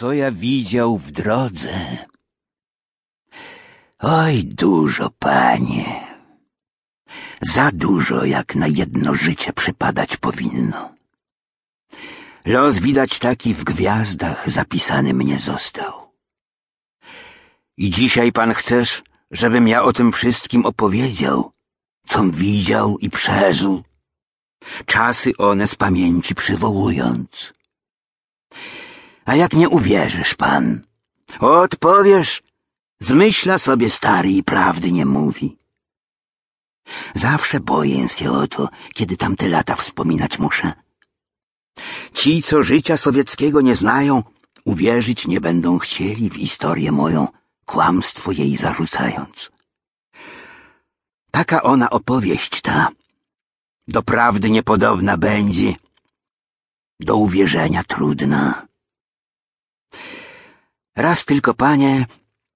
co ja widział w drodze. Oj, dużo, panie. Za dużo, jak na jedno życie przypadać powinno. Los widać taki w gwiazdach zapisany mnie został. I dzisiaj pan chcesz, żebym ja o tym wszystkim opowiedział, com widział i przeżył, czasy one z pamięci przywołując. A jak nie uwierzysz pan, odpowiesz, zmyśla sobie stary i prawdy nie mówi. Zawsze boję się o to, kiedy tamte lata wspominać muszę. Ci, co życia sowieckiego nie znają, uwierzyć nie będą chcieli w historię moją, kłamstwo jej zarzucając. Taka ona opowieść ta, do prawdy niepodobna będzie, do uwierzenia trudna. Raz tylko, panie,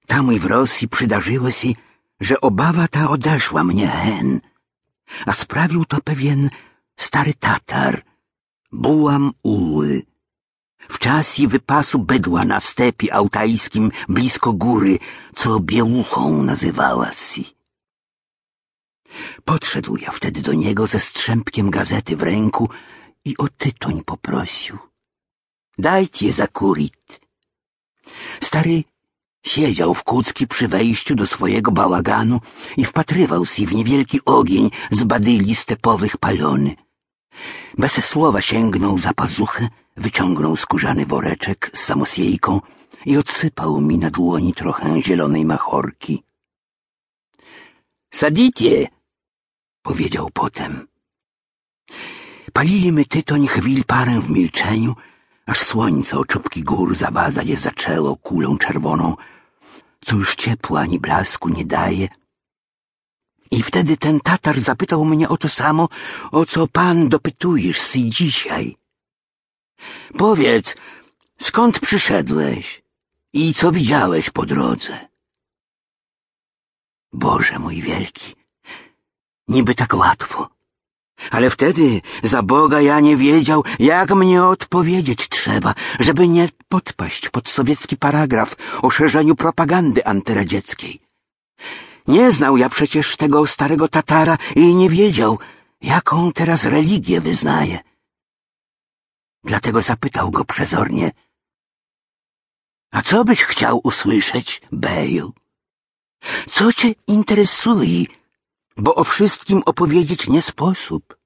tam i w Rosji przydarzyło się, że obawa ta odeszła mnie hen, a sprawił to pewien stary Tatar, Bułam Uły. W czasie wypasu bydła na stepie altajskim blisko góry, co Biełuchą nazywała się. Podszedł ja wtedy do niego ze strzępkiem gazety w ręku i o tytoń poprosił. Dajcie zakurit. Stary siedział w kucki przy wejściu do swojego bałaganu i wpatrywał się w niewielki ogień z badyli stepowych palony. Bez słowa sięgnął za pazuchę, wyciągnął skórzany woreczek z samosiejką i odsypał mi na dłoni trochę zielonej machorki. Sadicie, powiedział potem. Palili tytoń chwil parę w milczeniu, aż słońce o czubki gór zawazać je zaczęło kulą czerwoną, co już ciepła ani blasku nie daje. I wtedy ten Tatar zapytał mnie o to samo, o co pan dopytujesz si dzisiaj. Powiedz, skąd przyszedłeś i co widziałeś po drodze? Boże mój wielki, niby tak łatwo. Ale wtedy za Boga ja nie wiedział, jak mnie odpowiedzieć trzeba, żeby nie podpaść pod sowiecki paragraf o szerzeniu propagandy antyradzieckiej. Nie znał ja przecież tego starego Tatara i nie wiedział, jaką teraz religię wyznaje. Dlatego zapytał go przezornie. A co byś chciał usłyszeć, Bale? Co cię interesuje? Bo o wszystkim opowiedzieć nie sposób.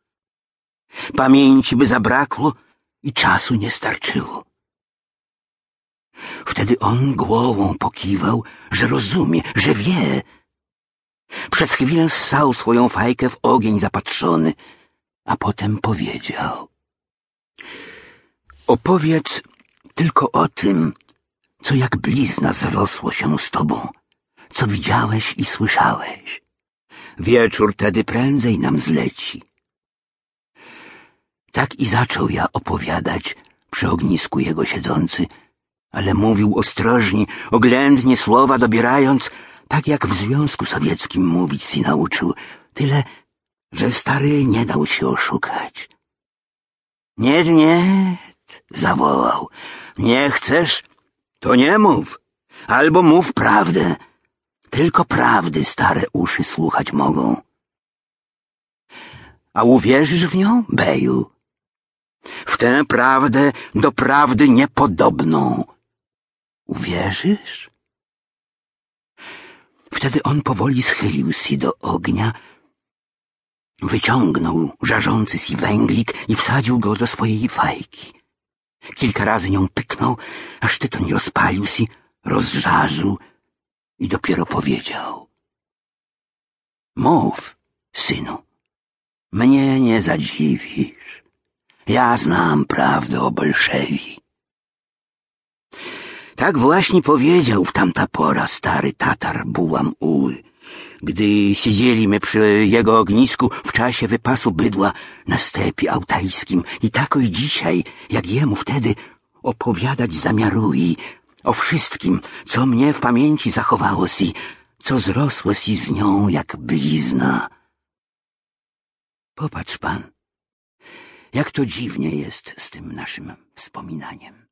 Pamięci by zabrakło i czasu nie starczyło. Wtedy on głową pokiwał, że rozumie, że wie. Przez chwilę ssał swoją fajkę w ogień zapatrzony, a potem powiedział. Opowiedz tylko o tym, co jak blizna zrosło się z tobą, co widziałeś i słyszałeś. Wieczór tedy prędzej nam zleci. Tak i zaczął ja opowiadać przy ognisku jego siedzący, ale mówił ostrożnie, oględnie słowa dobierając, tak jak w Związku Sowieckim mówić się nauczył, tyle, że stary nie dał się oszukać. Nie, nie, zawołał. Nie chcesz? To nie mów. Albo mów prawdę. Tylko prawdy stare uszy słuchać mogą. A uwierzysz w nią, Beju? W tę prawdę do prawdy niepodobną. Uwierzysz? Wtedy on powoli schylił się do ognia, wyciągnął żarzący si węglik i wsadził go do swojej fajki. Kilka razy nią pyknął, aż tytoń rozpalił się, rozżarzył i dopiero powiedział. Mów, synu, mnie nie zadziwisz. Ja znam prawdę o Bolszewi. Tak właśnie powiedział w tamta pora stary Tatar Bułam Uły, gdy siedzieliśmy przy jego ognisku w czasie wypasu bydła na stepie altajskim i tako i dzisiaj, jak jemu wtedy, opowiadać zamiaruje o wszystkim, co mnie w pamięci zachowało si, co zrosło si z nią jak blizna. Popatrz pan, jak to dziwnie jest z tym naszym wspominaniem.